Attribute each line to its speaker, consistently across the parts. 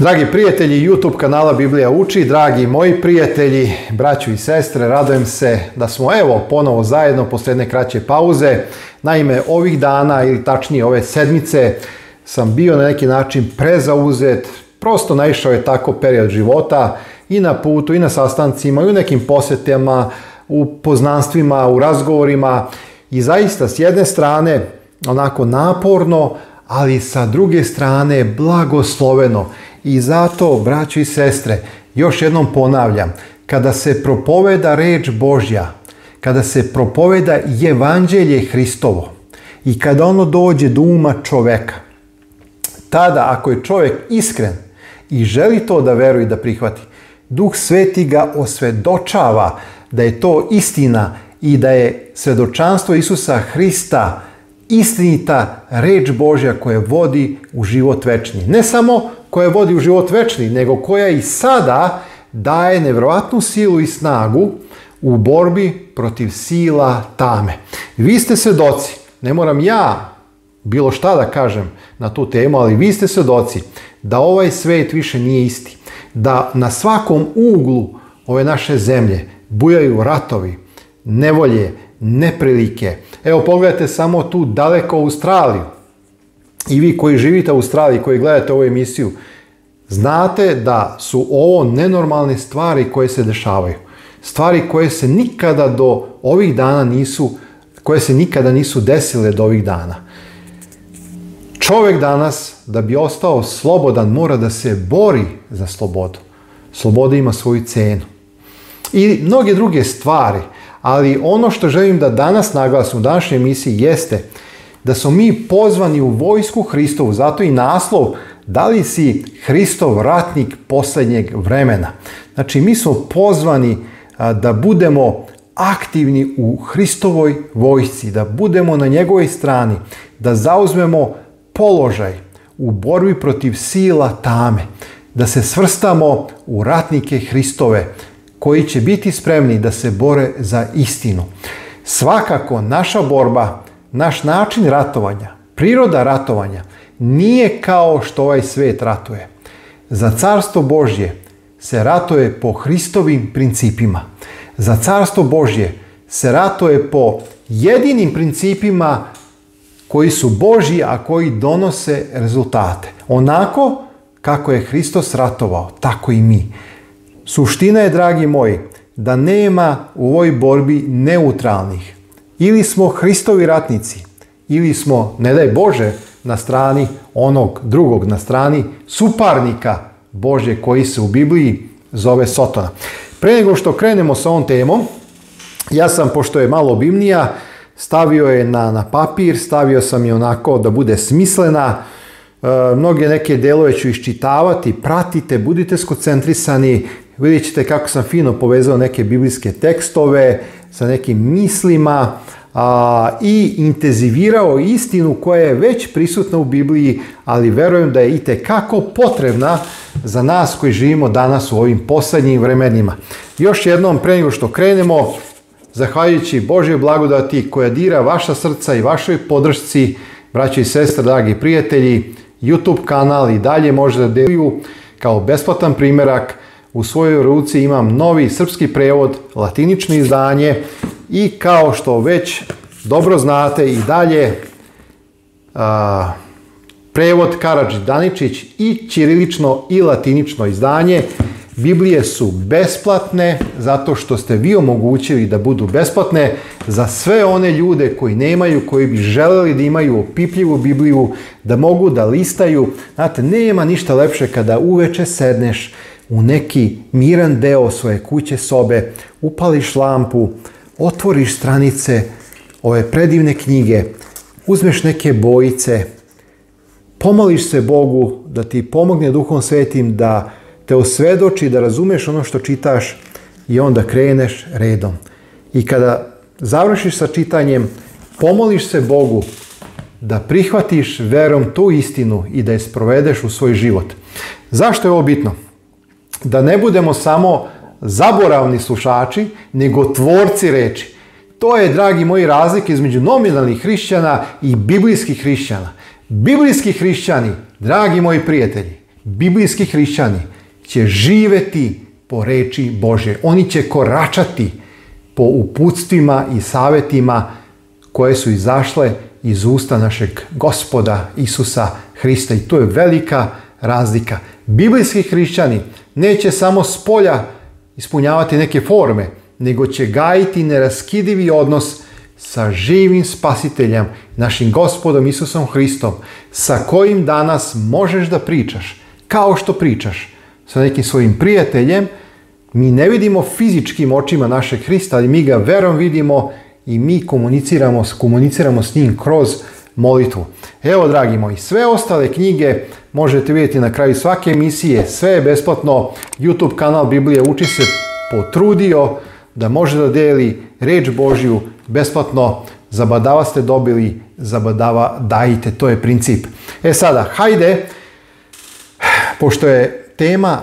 Speaker 1: Dragi prijatelji YouTube kanala Biblija uči, dragi moji prijatelji, braću i sestre, radujem se da smo evo ponovo zajedno poslije jedne kraće pauze. Naime, ovih dana ili tačnije ove sedmice sam bio na neki način prezauzet, prosto naišao je tako period života i na putu i na sastancima i u nekim posjetama, u poznanstvima, u razgovorima i zaista s jedne strane onako naporno, ali sa druge strane blagosloveno i zato, braći i sestre, još jednom ponavljam, kada se propoveda reč Božja, kada se propoveda evanđelje Hristovo i kada ono dođe do uma čoveka, tada ako je čovjek iskren i želi to da veruje i da prihvati, Duh Sveti ga osvedočava da je to istina i da je svedočanstvo Isusa Hrista istinita reč Božja koja vodi u život večni. Ne samo koja vodi u život večni, nego koja i sada daje nevjerojatnu silu i snagu u borbi protiv sila tame. Vi ste svjedoci, ne moram ja bilo šta da kažem na tu temu, ali vi ste svjedoci da ovaj svet više nije isti. Da na svakom uglu ove naše zemlje bujaju ratovi, nevolje, neprilike. Evo pogledajte samo tu daleko Australiju i vi koji živite u Australiji, koji gledate ovu emisiju, znate da su ovo nenormalne stvari koje se dešavaju. Stvari koje se nikada do ovih dana nisu, koje se nikada nisu desile do ovih dana. Čovjek danas, da bi ostao slobodan, mora da se bori za slobodu. Sloboda ima svoju cenu. I mnoge druge stvari, ali ono što želim da danas naglasim u današnjoj emisiji jeste da smo mi pozvani u vojsku Hristovu, zato i naslov da li si Hristov ratnik posljednjeg vremena. Znači mi smo pozvani da budemo aktivni u Hristovoj vojsci, da budemo na njegovoj strani, da zauzmemo položaj u borbi protiv sila tame, da se svrstamo u ratnike Hristove koji će biti spremni da se bore za istinu. Svakako naša borba naš način ratovanja, priroda ratovanja, nije kao što ovaj svet ratuje. Za carstvo Božje se ratuje po Hristovim principima. Za carstvo Božje se ratuje po jedinim principima koji su Božji, a koji donose rezultate. Onako kako je Hristos ratovao, tako i mi. Suština je, dragi moji, da nema u ovoj borbi neutralnih. Ili smo Hristovi ratnici, ili smo, ne daj Bože, na strani onog drugog, na strani suparnika Bože koji se u Bibliji zove Sotona. Pre nego što krenemo sa ovom temom, ja sam, pošto je malo obimnija, stavio je na, na papir, stavio sam je onako da bude smislena, e, mnoge neke delove ću iščitavati, pratite, budite skocentrisani, vidjet ćete kako sam fino povezao neke biblijske tekstove, sa nekim mislima i intenzivirao istinu koja je već prisutna u Bibliji, ali verujem da je i kako potrebna za nas koji živimo danas u ovim posljednjim vremenima. Još jednom pre nego što krenemo, zahvaljujući Božoj blagodati koja dira vaša srca i vašoj podršci, braći i sestre, dragi prijatelji, YouTube kanal i dalje možete da kao besplatan primjerak u svojoj ruci imam novi srpski prevod, latinično izdanje i kao što već dobro znate i dalje a, prevod Karadži Daničić i čirilično i latinično izdanje. Biblije su besplatne zato što ste vi omogućili da budu besplatne za sve one ljude koji nemaju, koji bi želeli da imaju opipljivu Bibliju, da mogu da listaju. Znate, nema ništa lepše kada uveče sedneš u neki miran deo svoje kuće, sobe, upališ lampu, otvoriš stranice ove predivne knjige, uzmeš neke bojice, pomoliš se Bogu da ti pomogne Duhom Svetim da te osvedoči, da razumeš ono što čitaš i onda kreneš redom. I kada završiš sa čitanjem, pomoliš se Bogu da prihvatiš verom tu istinu i da je sprovedeš u svoj život. Zašto je ovo bitno? da ne budemo samo zaboravni slušači, nego tvorci reči. To je, dragi moji, razlika između nominalnih hrišćana i biblijskih hrišćana. Biblijski hrišćani, dragi moji prijatelji, biblijski hrišćani će živeti po reči Bože. Oni će koračati po uputstvima i savjetima koje su izašle iz usta našeg gospoda Isusa Hrista. I to je velika razlika. Biblijski hrišćani neće samo s polja ispunjavati neke forme, nego će gajiti neraskidivi odnos sa živim spasiteljem, našim gospodom Isusom Hristom, sa kojim danas možeš da pričaš, kao što pričaš sa nekim svojim prijateljem, mi ne vidimo fizičkim očima našeg Hrista, ali mi ga verom vidimo i mi komuniciramo, komuniciramo s njim kroz molitvu. Evo dragi moji, sve ostale knjige možete vidjeti na kraju svake emisije, sve je besplatno. YouTube kanal Biblije Uči se potrudio da može da deli reč Božju besplatno. Zabadava ste dobili, zabadava dajte, to je princip. E sada, hajde, pošto je tema,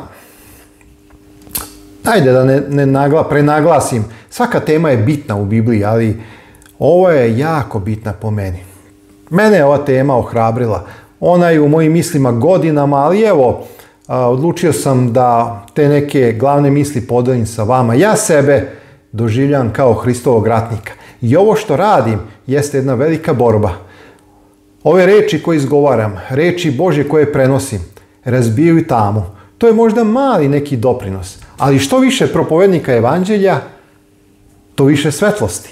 Speaker 1: hajde da ne, ne nagla, prenaglasim, svaka tema je bitna u Bibliji, ali ovo je jako bitna po meni. Mene je ova tema ohrabrila. Ona je u mojim mislima godinama, ali evo, odlučio sam da te neke glavne misli podelim sa vama. Ja sebe doživljam kao Hristovog ratnika. I ovo što radim jeste jedna velika borba. Ove reči koje izgovaram, reči Bože koje prenosim, razbijaju tamu. To je možda mali neki doprinos, ali što više propovednika evanđelja, to više svetlosti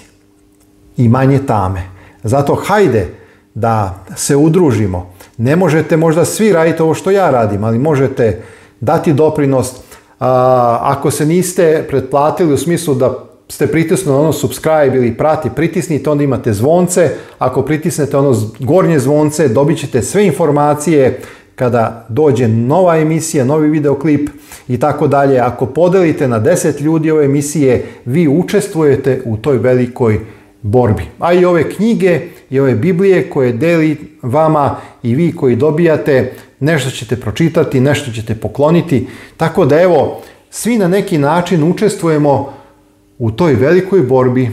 Speaker 1: i manje tame. Zato hajde, da se udružimo. Ne možete možda svi raditi ovo što ja radim, ali možete dati doprinos. ako se niste pretplatili u smislu da ste pritisnuli ono subscribe ili prati, pritisnite, onda imate zvonce. Ako pritisnete ono gornje zvonce, dobit ćete sve informacije kada dođe nova emisija, novi videoklip i tako dalje. Ako podelite na 10 ljudi ove emisije, vi učestvujete u toj velikoj borbi. A i ove knjige i ove Biblije koje deli vama i vi koji dobijate, nešto ćete pročitati, nešto ćete pokloniti. Tako da evo, svi na neki način učestvujemo u toj velikoj borbi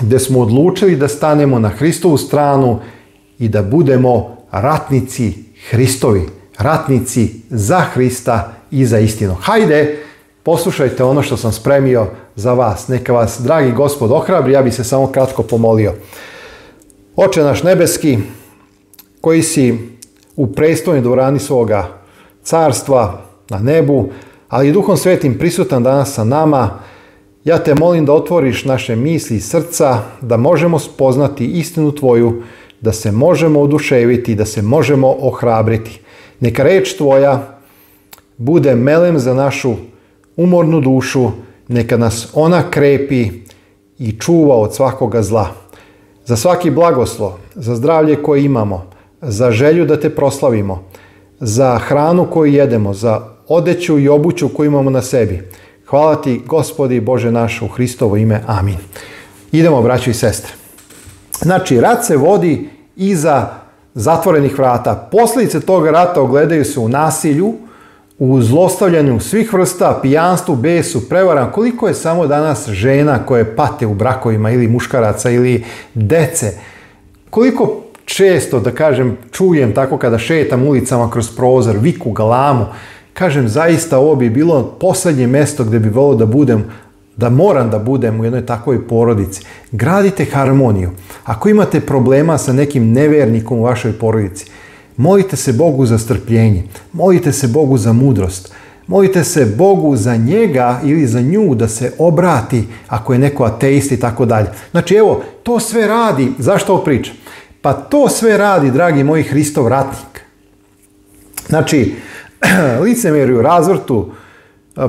Speaker 1: gdje smo odlučili da stanemo na Hristovu stranu i da budemo ratnici Hristovi, ratnici za Hrista i za istinu. Hajde, poslušajte ono što sam spremio za vas. Neka vas, dragi gospod, ohrabri, ja bi se samo kratko pomolio. Oče naš nebeski, koji si u prestojnoj dvorani svoga carstva na nebu, ali i Duhom Svetim prisutan danas sa nama, ja te molim da otvoriš naše misli i srca, da možemo spoznati istinu Tvoju, da se možemo oduševiti, da se možemo ohrabriti. Neka reč Tvoja bude melem za našu umornu dušu, neka nas ona krepi i čuva od svakoga zla. Za svaki blagoslov, za zdravlje koje imamo, za želju da te proslavimo, za hranu koju jedemo, za odeću i obuću koju imamo na sebi. Hvala ti, gospodi Bože naš, u Hristovo ime. Amin. Idemo, braći i sestre. Znači, rat se vodi iza zatvorenih vrata. Posljedice toga rata ogledaju se u nasilju, u zlostavljanju svih vrsta, pijanstvu, besu, prevaram, koliko je samo danas žena koje pate u brakovima ili muškaraca ili dece, koliko često, da kažem, čujem tako kada šetam ulicama kroz prozor, viku, galamu, kažem, zaista ovo bi bilo posljednje mjesto gdje bi volio da budem, da moram da budem u jednoj takvoj porodici. Gradite harmoniju. Ako imate problema sa nekim nevernikom u vašoj porodici, Molite se Bogu za strpljenje, molite se Bogu za mudrost, molite se Bogu za njega ili za nju da se obrati ako je neko ateist i tako dalje. Znači evo, to sve radi, zašto ovo pričam? Pa to sve radi, dragi moji, Hristov ratnik. Znači, u razvrtu,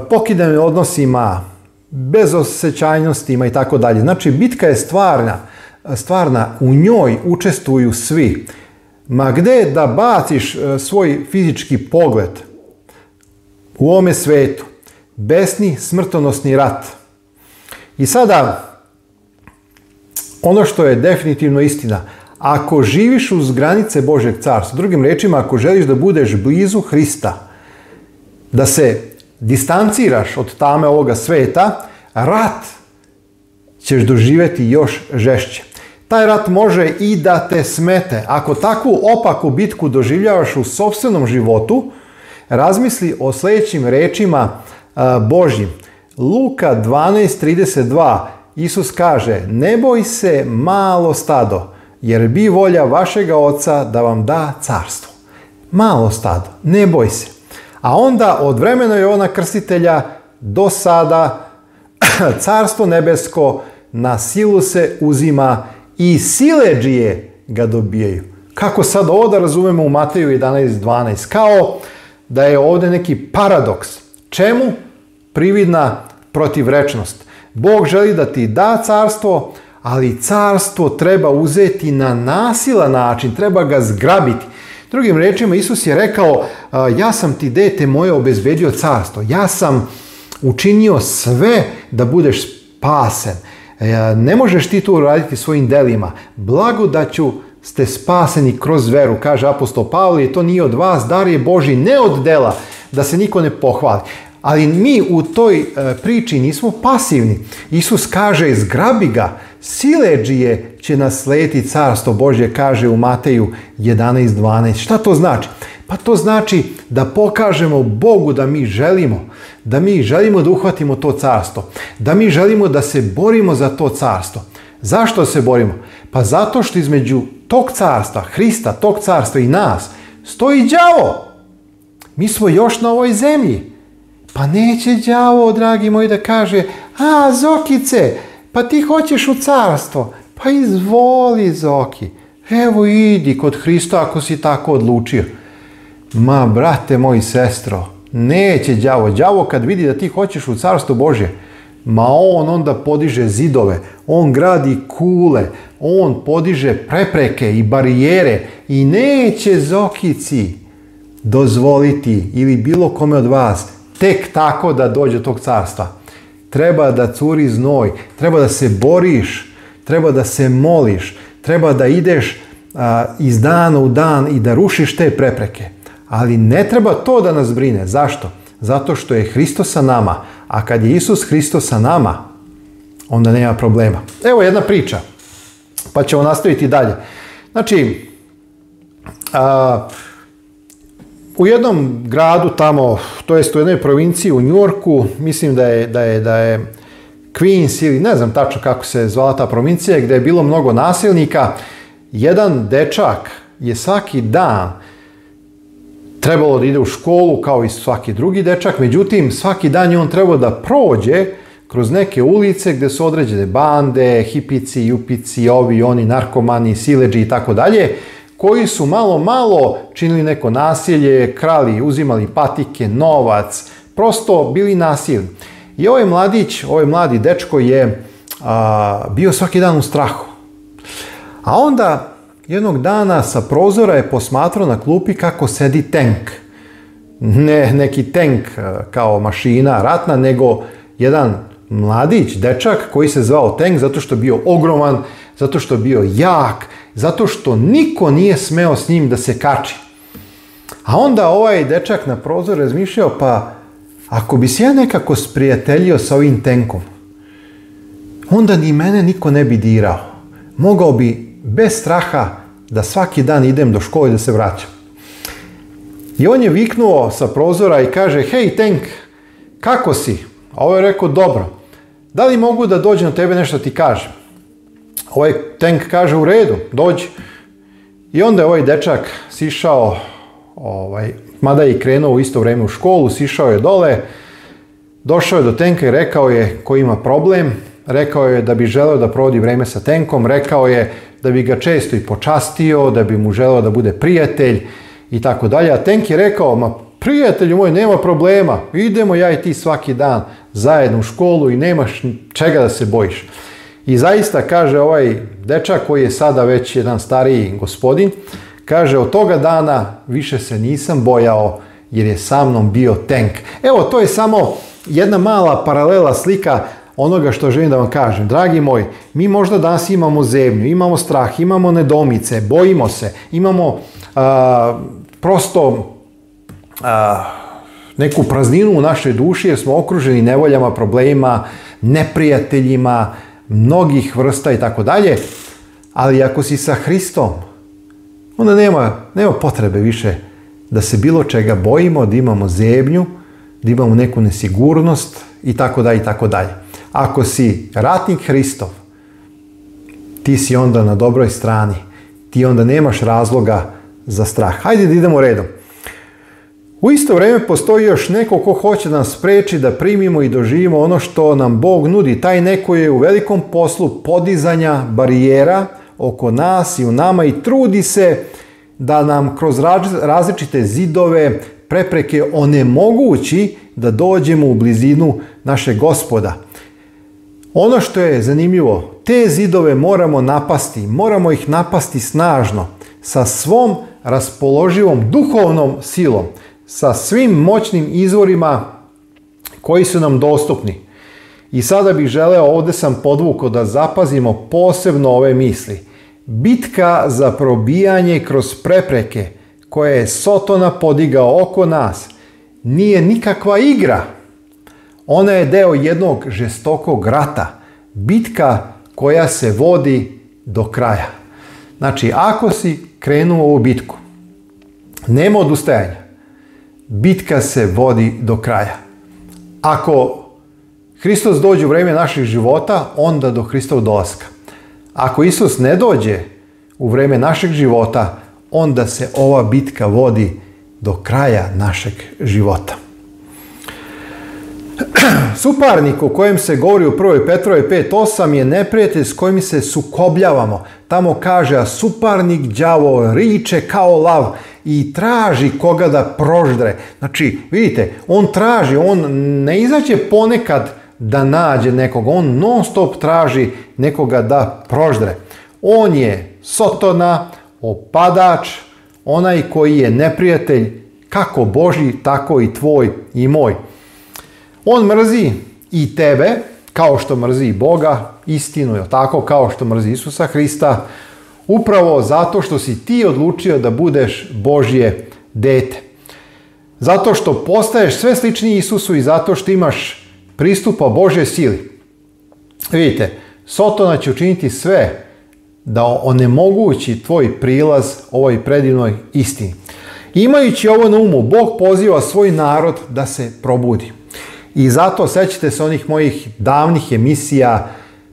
Speaker 1: pokidanim odnosima, bezosećajnostima i tako dalje. Znači, bitka je stvarna, stvarna, u njoj učestvuju svi. Ma gdje da baciš e, svoj fizički pogled u ome svetu? Besni smrtonosni rat. I sada, ono što je definitivno istina, ako živiš uz granice Božeg carstva, drugim rečima, ako želiš da budeš blizu Hrista, da se distanciraš od tame ovoga sveta, rat ćeš doživjeti još žešće. Taj rat može i da te smete. Ako takvu opaku bitku doživljavaš u sobstvenom životu, razmisli o sljedećim rečima e, Božjim. Luka 12.32 Isus kaže Ne boj se malo stado, jer bi volja vašega oca da vam da carstvo. Malo stado, ne boj se. A onda od vremena Jovana Krstitelja do sada carstvo nebesko na silu se uzima i sileđije ga dobijaju. Kako sad ovo da razumemo u Mateju 11.12? Kao da je ovdje neki paradoks. Čemu? Prividna protivrečnost. Bog želi da ti da carstvo, ali carstvo treba uzeti na nasilan način, treba ga zgrabiti. Drugim rečima Isus je rekao, ja sam ti dete moje obezbedio carstvo, ja sam učinio sve da budeš spasen. E, ne možeš ti to uraditi svojim delima. Blagodaću ste spaseni kroz veru, kaže apostol Pavle, to nije od vas, dar je Boži, ne od dela, da se niko ne pohvali. Ali mi u toj e, priči nismo pasivni. Isus kaže, zgrabi ga, sileđije će naslediti carstvo Božje, kaže u Mateju 11.12. Šta to znači? Pa to znači da pokažemo Bogu da mi želimo, da mi želimo da uhvatimo to carstvo, da mi želimo da se borimo za to carstvo. Zašto se borimo? Pa zato što između tog carstva, Hrista, tog carstva i nas, stoji đavo. Mi smo još na ovoj zemlji. Pa neće đavo, dragi moji, da kaže, a, Zokice, pa ti hoćeš u carstvo. Pa izvoli, Zoki. Evo idi kod Hrista ako si tako odlučio. Ma, brate moj, sestro, Neće đavo. Đavo kad vidi da ti hoćeš u carstvo Božje, ma on onda podiže zidove, on gradi kule, on podiže prepreke i barijere i neće Zokici dozvoliti ili bilo kome od vas tek tako da dođe tog carstva. Treba da curi znoj, treba da se boriš, treba da se moliš, treba da ideš iz dana u dan i da rušiš te prepreke. Ali ne treba to da nas brine. Zašto? Zato što je Hristo sa nama. A kad je Isus Hristo sa nama, onda nema problema. Evo jedna priča. Pa ćemo nastaviti dalje. Znači, u jednom gradu tamo, to jest u jednoj provinciji u Njorku, mislim da je, da je, da je Queens ili ne znam tačno kako se zvala ta provincija, gdje je bilo mnogo nasilnika, jedan dečak je svaki dan trebalo da ide u školu kao i svaki drugi dečak, međutim svaki dan je on trebao da prođe kroz neke ulice gde su određene bande, hipici, jupici, ovi, oni, narkomani, sileđi i tako dalje, koji su malo malo činili neko nasilje, krali, uzimali patike, novac, prosto bili nasilni. I ovaj mladić, ovaj mladi dečko je bio svaki dan u strahu. A onda jednog dana sa prozora je posmatrao na klupi kako sedi tank. Ne neki tank e, kao mašina ratna, nego jedan mladić, dečak koji se zvao tank zato što bio ogroman, zato što bio jak, zato što niko nije smeo s njim da se kači. A onda ovaj dečak na prozor razmišljao pa ako bi se ja nekako sprijateljio sa ovim tenkom, onda ni mene niko ne bi dirao. Mogao bi bez straha da svaki dan idem do škole da se vraćam. I on je viknuo sa prozora i kaže, hej Tenk, kako si? A ovo je rekao, dobro. Da li mogu da dođe na tebe nešto ti kažem? Ovaj Tenk kaže, u redu, dođi. I onda je ovaj dečak sišao, ovaj, mada je i krenuo u isto vrijeme u školu, sišao je dole, došao je do Tenka i rekao je koji ima problem, rekao je da bi želeo da provodi vrijeme sa Tenkom, rekao je da bi ga često i počastio, da bi mu želeo da bude prijatelj i tako dalje. A je rekao, ma prijatelju moj, nema problema, idemo ja i ti svaki dan zajedno u školu i nemaš čega da se bojiš. I zaista, kaže ovaj dečak koji je sada već jedan stariji gospodin, kaže, od toga dana više se nisam bojao jer je sa mnom bio tank. Evo, to je samo jedna mala paralela slika onoga što želim da vam kažem. Dragi moji, mi možda danas imamo zemlju, imamo strah, imamo nedomice, bojimo se, imamo prosto neku prazninu u našoj duši jer smo okruženi nevoljama, problemima, neprijateljima, mnogih vrsta i tako dalje. Ali ako si sa Hristom, onda nema, nema potrebe više da se bilo čega bojimo, da imamo zemlju, da imamo neku nesigurnost i tako dalje i tako dalje. Ako si ratnik Hristov, ti si onda na dobroj strani. Ti onda nemaš razloga za strah. Hajde da idemo redom. U isto vrijeme postoji još neko ko hoće da nas spreči da primimo i doživimo ono što nam Bog nudi. Taj neko je u velikom poslu podizanja barijera oko nas i u nama i trudi se da nam kroz različite zidove, prepreke onemogući da dođemo u blizinu našeg gospoda. Ono što je zanimljivo, te zidove moramo napasti, moramo ih napasti snažno, sa svom raspoloživom duhovnom silom, sa svim moćnim izvorima koji su nam dostupni. I sada bih želeo, ovdje sam podvukao da zapazimo posebno ove misli. Bitka za probijanje kroz prepreke koje je Sotona podigao oko nas nije nikakva igra. Ona je deo jednog žestokog rata, bitka koja se vodi do kraja. Znači, ako si krenuo u bitku, nema odustajanja. Bitka se vodi do kraja. Ako Hristos dođe u vrijeme naših života, onda do Hristov dolaska. Ako Isus ne dođe u vreme našeg života, onda se ova bitka vodi do kraja našeg života. Suparnik o kojem se govori u 1. Petrovi 5.8 je neprijatelj s kojim se sukobljavamo. Tamo kaže, a suparnik đavo riče kao lav i traži koga da proždre. Znači, vidite, on traži, on ne izaće ponekad da nađe nekoga, on non stop traži nekoga da proždre. On je sotona, opadač, onaj koji je neprijatelj kako Boži, tako i tvoj i moj. On mrzi i tebe, kao što mrzi Boga, istinu, je tako, kao što mrzi Isusa Hrista, upravo zato što si ti odlučio da budeš Božje dete. Zato što postaješ sve slični Isusu i zato što imaš pristupa Božje sili. Vidite, Sotona će učiniti sve da onemogući tvoj prilaz ovoj predivnoj istini. Imajući ovo na umu, Bog poziva svoj narod da se probudi. I zato sećate se onih mojih davnih emisija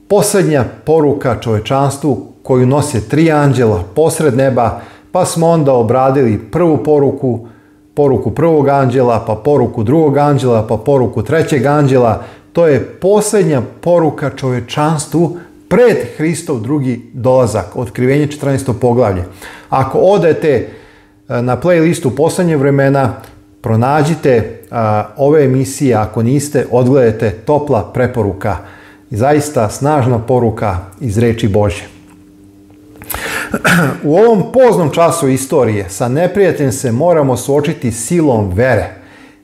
Speaker 1: Posljednja poruka čovečanstvu koju nose tri anđela posred neba, pa smo onda obradili prvu poruku, poruku prvog anđela, pa poruku drugog anđela, pa poruku trećeg anđela. To je posljednja poruka čovečanstvu pred Hristov drugi dolazak, otkrivenje 14. poglavlje. Ako odete e, na playlistu posljednje vremena, pronađite ove emisije, ako niste, odgledajte topla preporuka i zaista snažna poruka iz reči Bože U ovom poznom času istorije sa neprijateljem se moramo suočiti silom vere.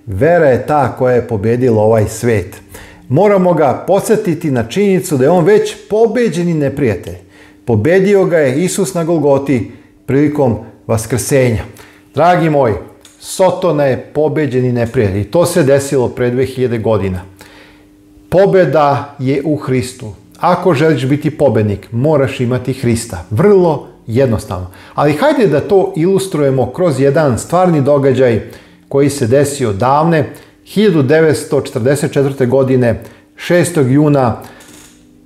Speaker 1: Vera je ta koja je pobedila ovaj svet. Moramo ga podsjetiti na činjenicu da je on već pobeđeni neprijatelj. Pobedio ga je Isus na Golgoti prilikom vaskrsenja. Dragi moji, Sotona je pobeđeni neprijatelj. To se desilo pre 2000 godina. Pobeda je u Hristu. Ako želiš biti pobednik, moraš imati Hrista. Vrlo jednostavno. Ali hajde da to ilustrujemo kroz jedan stvarni događaj koji se desio davne, 1944. godine, 6. juna.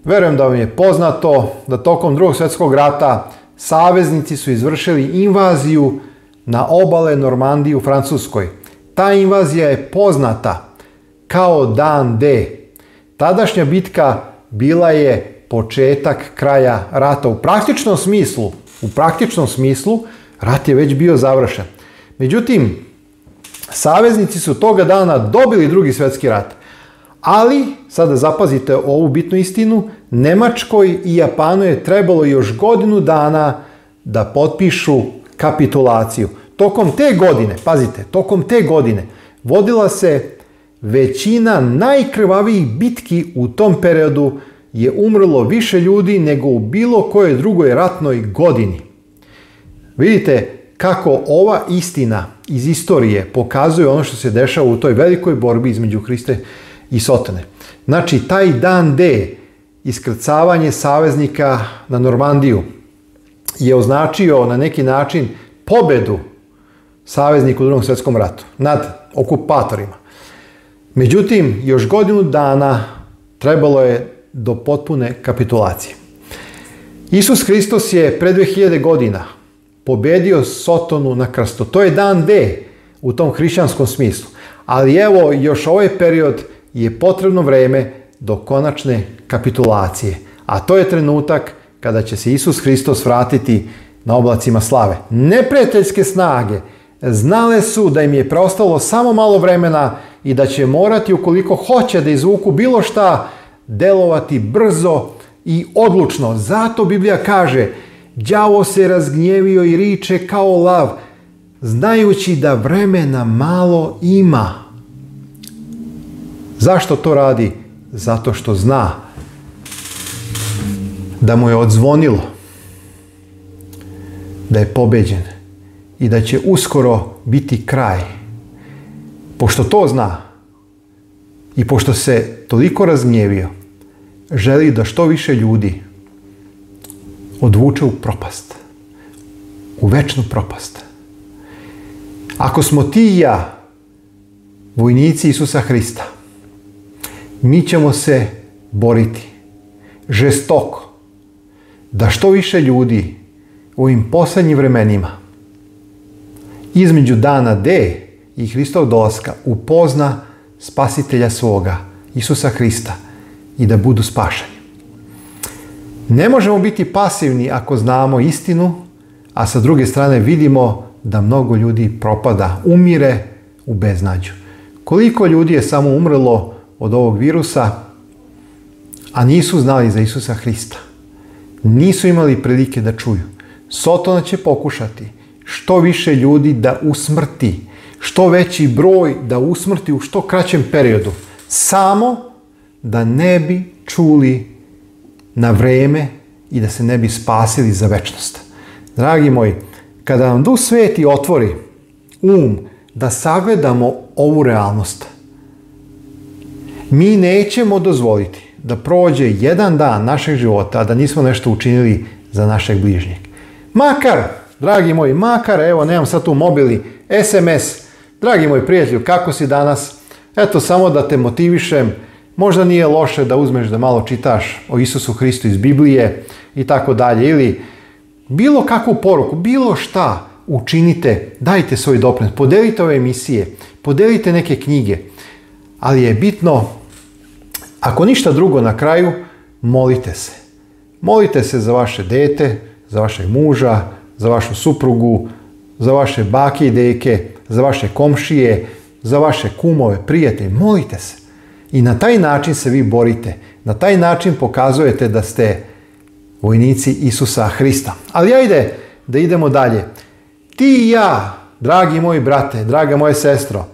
Speaker 1: Verujem da vam je poznato da tokom drugog svjetskog rata saveznici su izvršili invaziju na obale Normandije u Francuskoj. Ta invazija je poznata kao Dan D. Tadašnja bitka bila je početak kraja rata. U praktičnom smislu, u praktičnom smislu, rat je već bio završen. Međutim, saveznici su toga dana dobili drugi svjetski rat. Ali, sada zapazite ovu bitnu istinu, Nemačkoj i Japanu je trebalo još godinu dana da potpišu kapitulaciju. Tokom te godine, pazite, tokom te godine vodila se većina najkrvavijih bitki u tom periodu je umrlo više ljudi nego u bilo kojoj drugoj ratnoj godini. Vidite kako ova istina iz istorije pokazuje ono što se dešava u toj velikoj borbi između Hriste i Sotane. Znači, taj dan D, iskrcavanje saveznika na Normandiju, je označio na neki način pobedu saveznika u drugom svjetskom ratu nad okupatorima. Međutim, još godinu dana trebalo je do potpune kapitulacije. Isus Hristos je pre 2000 godina pobedio Sotonu na krstu. To je dan D u tom hrišćanskom smislu. Ali evo, još ovaj period je potrebno vreme do konačne kapitulacije. A to je trenutak kada će se Isus Hristos vratiti na oblacima slave. Neprijateljske snage znale su da im je preostalo samo malo vremena i da će morati, ukoliko hoće da izvuku bilo šta, delovati brzo i odlučno. Zato Biblija kaže, đavo se razgnjevio i riče kao lav, znajući da vremena malo ima. Zašto to radi? Zato što zna da mu je odzvonilo da je pobeđen i da će uskoro biti kraj. Pošto to zna i pošto se toliko razgnjevio, želi da što više ljudi odvuče u propast, u večnu propast. Ako smo ti i ja, vojnici Isusa Hrista, mi ćemo se boriti žestoko da što više ljudi u ovim posljednjim vremenima između dana D i Hristov dolaska upozna spasitelja svoga, Isusa Hrista, i da budu spašeni. Ne možemo biti pasivni ako znamo istinu, a sa druge strane vidimo da mnogo ljudi propada, umire u beznađu. Koliko ljudi je samo umrlo od ovog virusa, a nisu znali za Isusa Hrista? nisu imali prilike da čuju. Sotona će pokušati što više ljudi da usmrti, što veći broj da usmrti u što kraćem periodu, samo da ne bi čuli na vreme i da se ne bi spasili za večnost. Dragi moji, kada vam Duh Sveti otvori um da sagledamo ovu realnost, mi nećemo dozvoliti da prođe jedan dan našeg života, a da nismo nešto učinili za našeg bližnjeg. Makar, dragi moji, makar, evo, nemam sad tu mobili, SMS, dragi moj prijatelju, kako si danas? Eto, samo da te motivišem, možda nije loše da uzmeš da malo čitaš o Isusu Hristu iz Biblije i tako dalje, ili bilo kakvu poruku, bilo šta učinite, dajte svoj doprinos, podelite ove emisije, podelite neke knjige, ali je bitno ako ništa drugo na kraju, molite se. Molite se za vaše dete, za vašeg muža, za vašu suprugu, za vaše bake i deke, za vaše komšije, za vaše kumove, prijatelje. Molite se. I na taj način se vi borite. Na taj način pokazujete da ste vojnici Isusa Hrista. Ali ajde da idemo dalje. Ti i ja, dragi moji brate, draga moje sestro,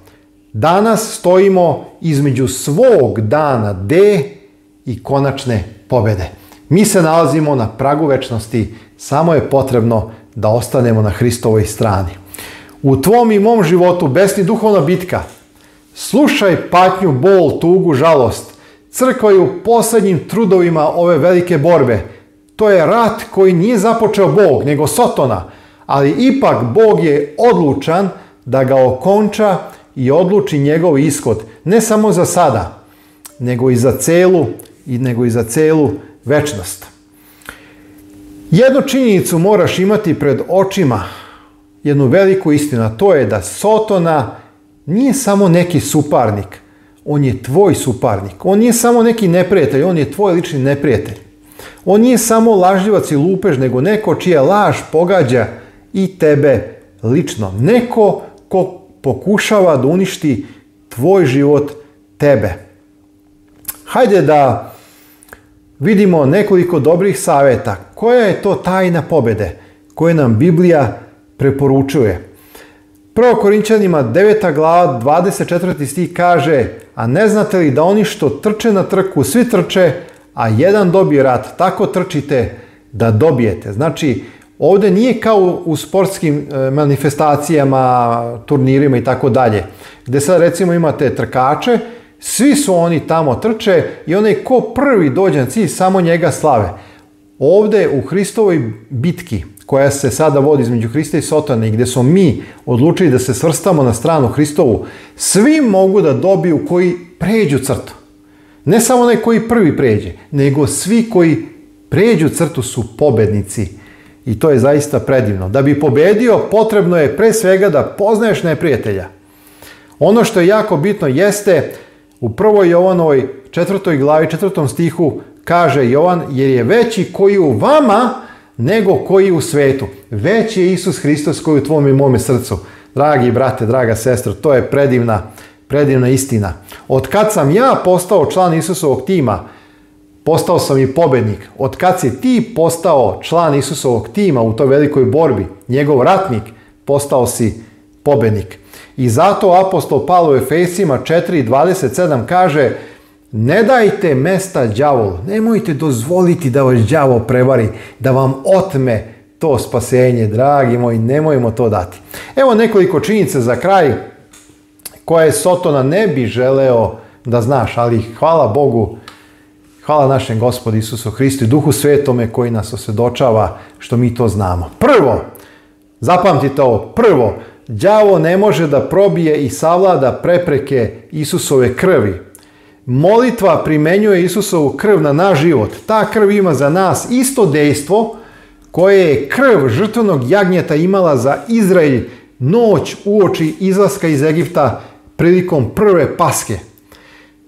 Speaker 1: Danas stojimo između svog dana D i konačne pobede. Mi se nalazimo na pragu večnosti, samo je potrebno da ostanemo na Hristovoj strani. U tvom i mom životu besni duhovna bitka. Slušaj patnju, bol, tugu, žalost. Crkva je u posljednjim trudovima ove velike borbe. To je rat koji nije započeo Bog, nego Sotona, ali ipak Bog je odlučan da ga okonča i odluči njegov ishod, ne samo za sada, nego i za celu i nego i za celu večnost. Jednu činjenicu moraš imati pred očima, jednu veliku istinu, a to je da Sotona nije samo neki suparnik, on je tvoj suparnik. On nije samo neki neprijatelj, on je tvoj lični neprijatelj. On nije samo lažljivac i lupež, nego neko čija laž pogađa i tebe lično. Neko ko pokušava da uništi tvoj život, tebe. Hajde da vidimo nekoliko dobrih savjeta. Koja je to tajna pobjede koje nam Biblija preporučuje? Prvo Korinčanima 9. glava 24. stih kaže A ne znate li da oni što trče na trku, svi trče, a jedan dobije rat. Tako trčite da dobijete. Znači, Ovdje nije kao u sportskim e, manifestacijama, turnirima i tako dalje, gdje sad recimo imate trkače, svi su oni tamo trče i onaj ko prvi dođe na cilj, samo njega slave. Ovdje u Hristovoj bitki, koja se sada vodi između Hrista i Sotane i gdje smo mi odlučili da se svrstamo na stranu Hristovu, svi mogu da dobiju koji pređu crtu. Ne samo onaj koji prvi pređe, nego svi koji pređu crtu su pobednici i to je zaista predivno. Da bi pobedio, potrebno je pre svega da poznaješ neprijatelja. Ono što je jako bitno jeste, u prvoj Jovanovoj četvrtoj glavi, četvrtom stihu, kaže Jovan, jer je veći koji u vama nego koji u svetu. Veći je Isus Hristos koji u tvom i mome srcu. Dragi brate, draga sestro, to je predivna, predivna istina. Od kad sam ja postao član Isusovog tima, postao sam i pobednik. Od kad si ti postao član Isusovog tima u toj velikoj borbi, njegov ratnik, postao si pobednik. I zato apostol Pavlo u Efesima 4.27 kaže ne dajte mesta đavolu, nemojte dozvoliti da vas đavo prevari, da vam otme to spasenje, dragi moji, nemojmo to dati. Evo nekoliko činjenica za kraj koje Sotona ne bi želeo da znaš, ali hvala Bogu Hvala našem gospodu Isusu Hristu i Duhu Svetome koji nas osvjedočava što mi to znamo. Prvo, zapamtite ovo, prvo, đavo ne može da probije i savlada prepreke Isusove krvi. Molitva primenjuje Isusovu krv na naš život. Ta krv ima za nas isto dejstvo koje je krv žrtvenog jagnjeta imala za Izrael noć uoči izlaska iz Egipta prilikom prve paske.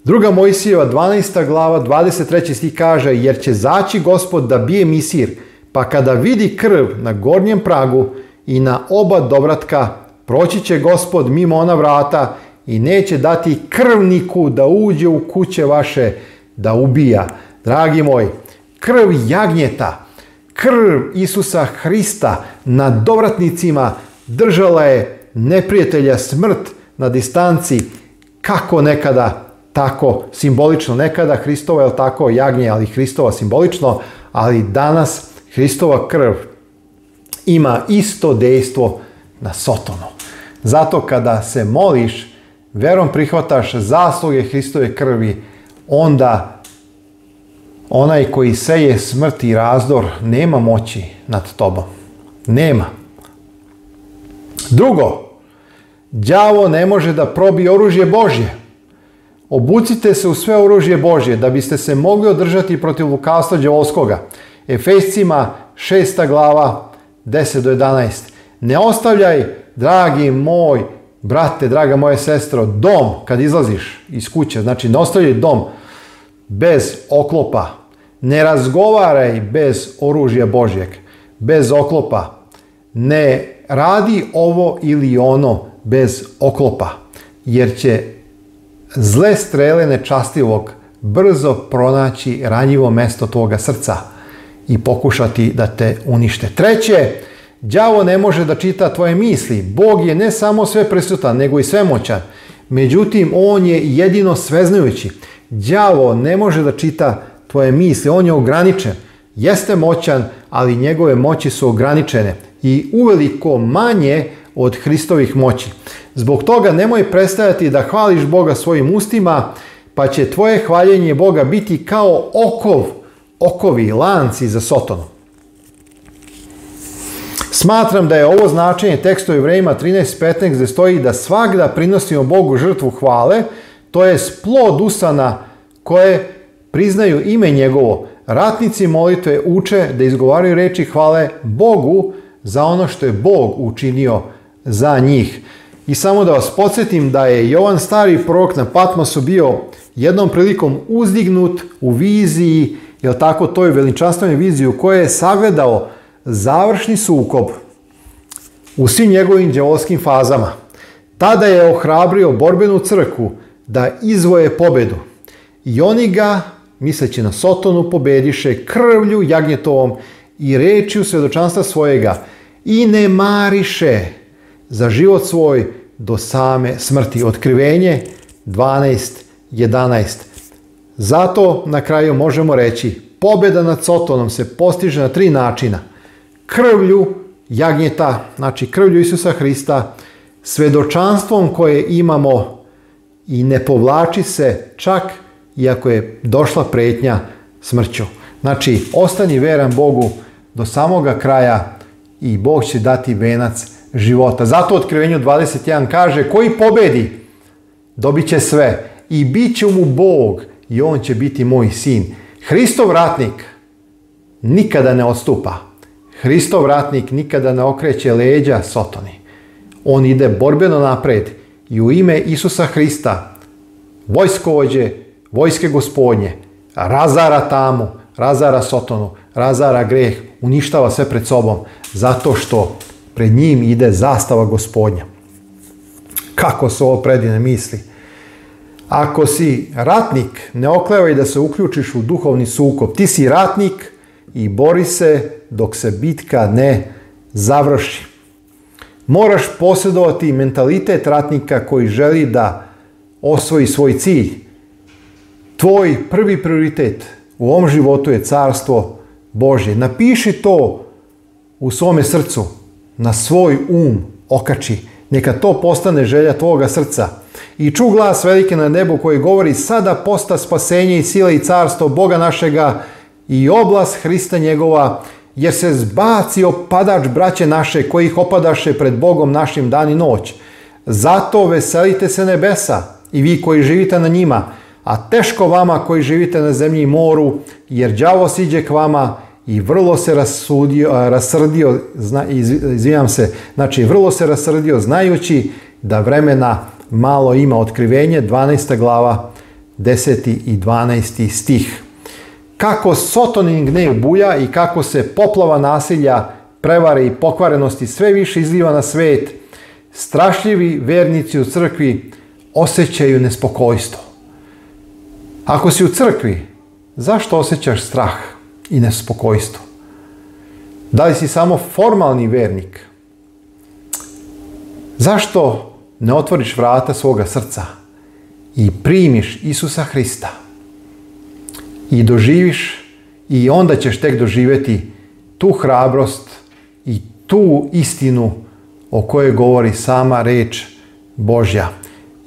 Speaker 1: Druga Mojsijeva 12. glava 23. stih kaže jer će zaći gospod da bije misir pa kada vidi krv na gornjem pragu i na oba dobratka proći će gospod mimo ona vrata i neće dati krvniku da uđe u kuće vaše da ubija. Dragi moj, krv jagnjeta, krv Isusa Hrista na dovratnicima držala je neprijatelja smrt na distanci kako nekada tako simbolično nekada Hristova, je tako jagnje, ali Hristova simbolično, ali danas Hristova krv ima isto dejstvo na Sotonu. Zato kada se moliš, verom prihvataš zasluge Hristove krvi, onda onaj koji seje smrt i razdor nema moći nad tobom. Nema. Drugo, đavo ne može da probi oružje Božje. Obucite se u sve oružje Božje, da biste se mogli održati protiv lukavstva djevolskoga. Efescima 6. glava 10 do 11. Ne ostavljaj, dragi moj, brate, draga moja sestro, dom kad izlaziš iz kuće. Znači, ne ostavljaj dom bez oklopa. Ne razgovaraj bez oružja Božjeg, bez oklopa. Ne radi ovo ili ono bez oklopa, jer će zle strele nečastivog brzo pronaći ranjivo mesto tvoga srca i pokušati da te unište. Treće, đavo ne može da čita tvoje misli. Bog je ne samo sve prisutan, nego i svemoćan. Međutim, on je jedino sveznajući. Đavo ne može da čita tvoje misli, on je ograničen. Jeste moćan, ali njegove moći su ograničene i uveliko manje od Hristovih moći. Zbog toga nemoj prestajati da hvališ Boga svojim ustima, pa će tvoje hvaljenje Boga biti kao okov, okovi, lanci za Sotonu. Smatram da je ovo značenje teksta Jevrejima 13.15 gdje stoji da svakda prinosimo Bogu žrtvu hvale, to je plod usana koje priznaju ime njegovo. Ratnici molitve uče da izgovaraju reči hvale Bogu za ono što je Bog učinio za njih. I samo da vas podsjetim da je Jovan Stari prorok na Patmosu bio jednom prilikom uzdignut u viziji, jel tako, toj veličanstvenoj viziji u kojoj je sagledao završni sukob u svim njegovim djevolskim fazama. Tada je ohrabrio borbenu crku da izvoje pobedu. I oni ga, misleći na Sotonu, pobediše krvlju jagnjetovom i u svjedočanstva svojega i ne mariše za život svoj do same smrti. Otkrivenje 12.11. Zato na kraju možemo reći pobjeda nad Sotonom se postiže na tri načina. Krvlju jagnjeta, znači krvlju Isusa Hrista, svedočanstvom koje imamo i ne povlači se čak iako je došla pretnja smrću. Znači, ostani veran Bogu do samoga kraja i Bog će dati venac života. Zato u otkrivenju 21 kaže koji pobedi dobit će sve i bit će mu Bog i on će biti moj sin. Hristov ratnik nikada ne odstupa. Hristov ratnik nikada ne okreće leđa Sotoni. On ide borbeno napred i u ime Isusa Hrista, vojskovođe, vojske gospodnje, razara tamu, razara Sotonu, razara greh, uništava sve pred sobom, zato što pred njim ide zastava gospodnja. Kako su ovo predine misli? Ako si ratnik, ne oklevaj da se uključiš u duhovni sukob. Ti si ratnik i bori se dok se bitka ne završi. Moraš posjedovati mentalitet ratnika koji želi da osvoji svoj cilj. Tvoj prvi prioritet u ovom životu je carstvo Božje. Napiši to u svome srcu na svoj um okači. Neka to postane želja tvoga srca. I ču glas velike na nebu koji govori sada posta spasenje i sile i carstvo Boga našega i oblas Hrista njegova, jer se zbaci opadač braće naše koji ih opadaše pred Bogom našim dan i noć. Zato veselite se nebesa i vi koji živite na njima, a teško vama koji živite na zemlji i moru, jer đavo siđe k vama i vrlo se rasudio, rasrdio, zna, se, znači vrlo se rasrdio znajući da vremena malo ima otkrivenje, 12. glava, 10. i 12. stih. Kako Sotonin gnev buja i kako se poplava nasilja, prevare i pokvarenosti sve više izliva na svet, strašljivi vernici u crkvi osjećaju nespokojstvo. Ako si u crkvi, zašto osjećaš strah? i nespokojstvo. Da li si samo formalni vernik? Zašto ne otvoriš vrata svoga srca i primiš Isusa Hrista i doživiš i onda ćeš tek doživjeti tu hrabrost i tu istinu o kojoj govori sama reč Božja.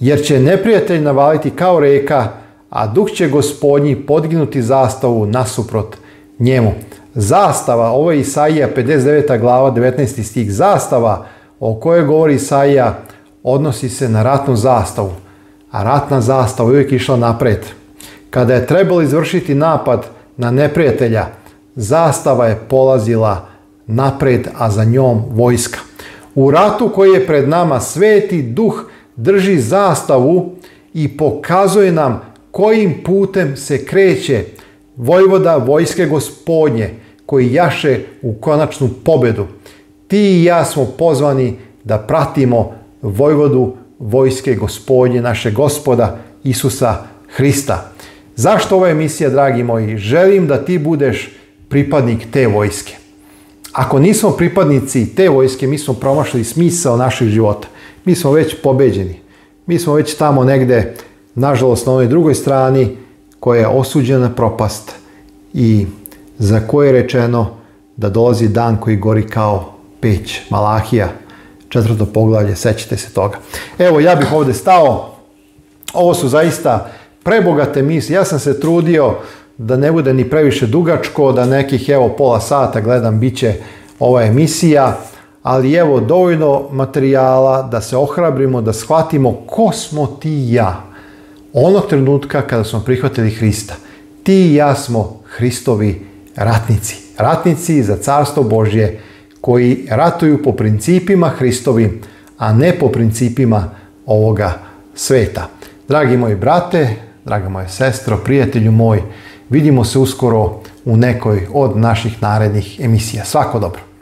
Speaker 1: Jer će neprijatelj navaliti kao reka, a duh će gospodnji podginuti zastavu nasuprot njemu. Zastava, ovo je Isaija 59. glava 19. stih. Zastava o kojoj govori Isaija odnosi se na ratnu zastavu, a ratna zastava uvijek išla napred. Kada je trebalo izvršiti napad na neprijatelja, zastava je polazila napred, a za njom vojska. U ratu koji je pred nama sveti duh drži zastavu i pokazuje nam kojim putem se kreće vojvoda vojske gospodnje koji jaše u konačnu pobedu. Ti i ja smo pozvani da pratimo vojvodu vojske gospodnje, naše gospoda Isusa Hrista. Zašto ova emisija, dragi moji? Želim da ti budeš pripadnik te vojske. Ako nismo pripadnici te vojske, mi smo promašili smisao naših života. Mi smo već pobeđeni. Mi smo već tamo negde, nažalost, na onoj drugoj strani, koja je osuđena propast i za koje je rečeno da dolazi dan koji gori kao peć, Malahija, četvrto poglavlje, sećite se toga. Evo, ja bih ovdje stao, ovo su zaista prebogate misli, ja sam se trudio da ne bude ni previše dugačko, da nekih evo pola sata gledam, bit će ova emisija, ali evo dovoljno materijala da se ohrabrimo, da shvatimo ko smo ti ja onog trenutka kada smo prihvatili Hrista. Ti i ja smo Hristovi ratnici. Ratnici za carstvo Božje koji ratuju po principima Hristovi, a ne po principima ovoga sveta. Dragi moji brate, draga moja sestro, prijatelju moj, vidimo se uskoro u nekoj od naših narednih emisija. Svako dobro!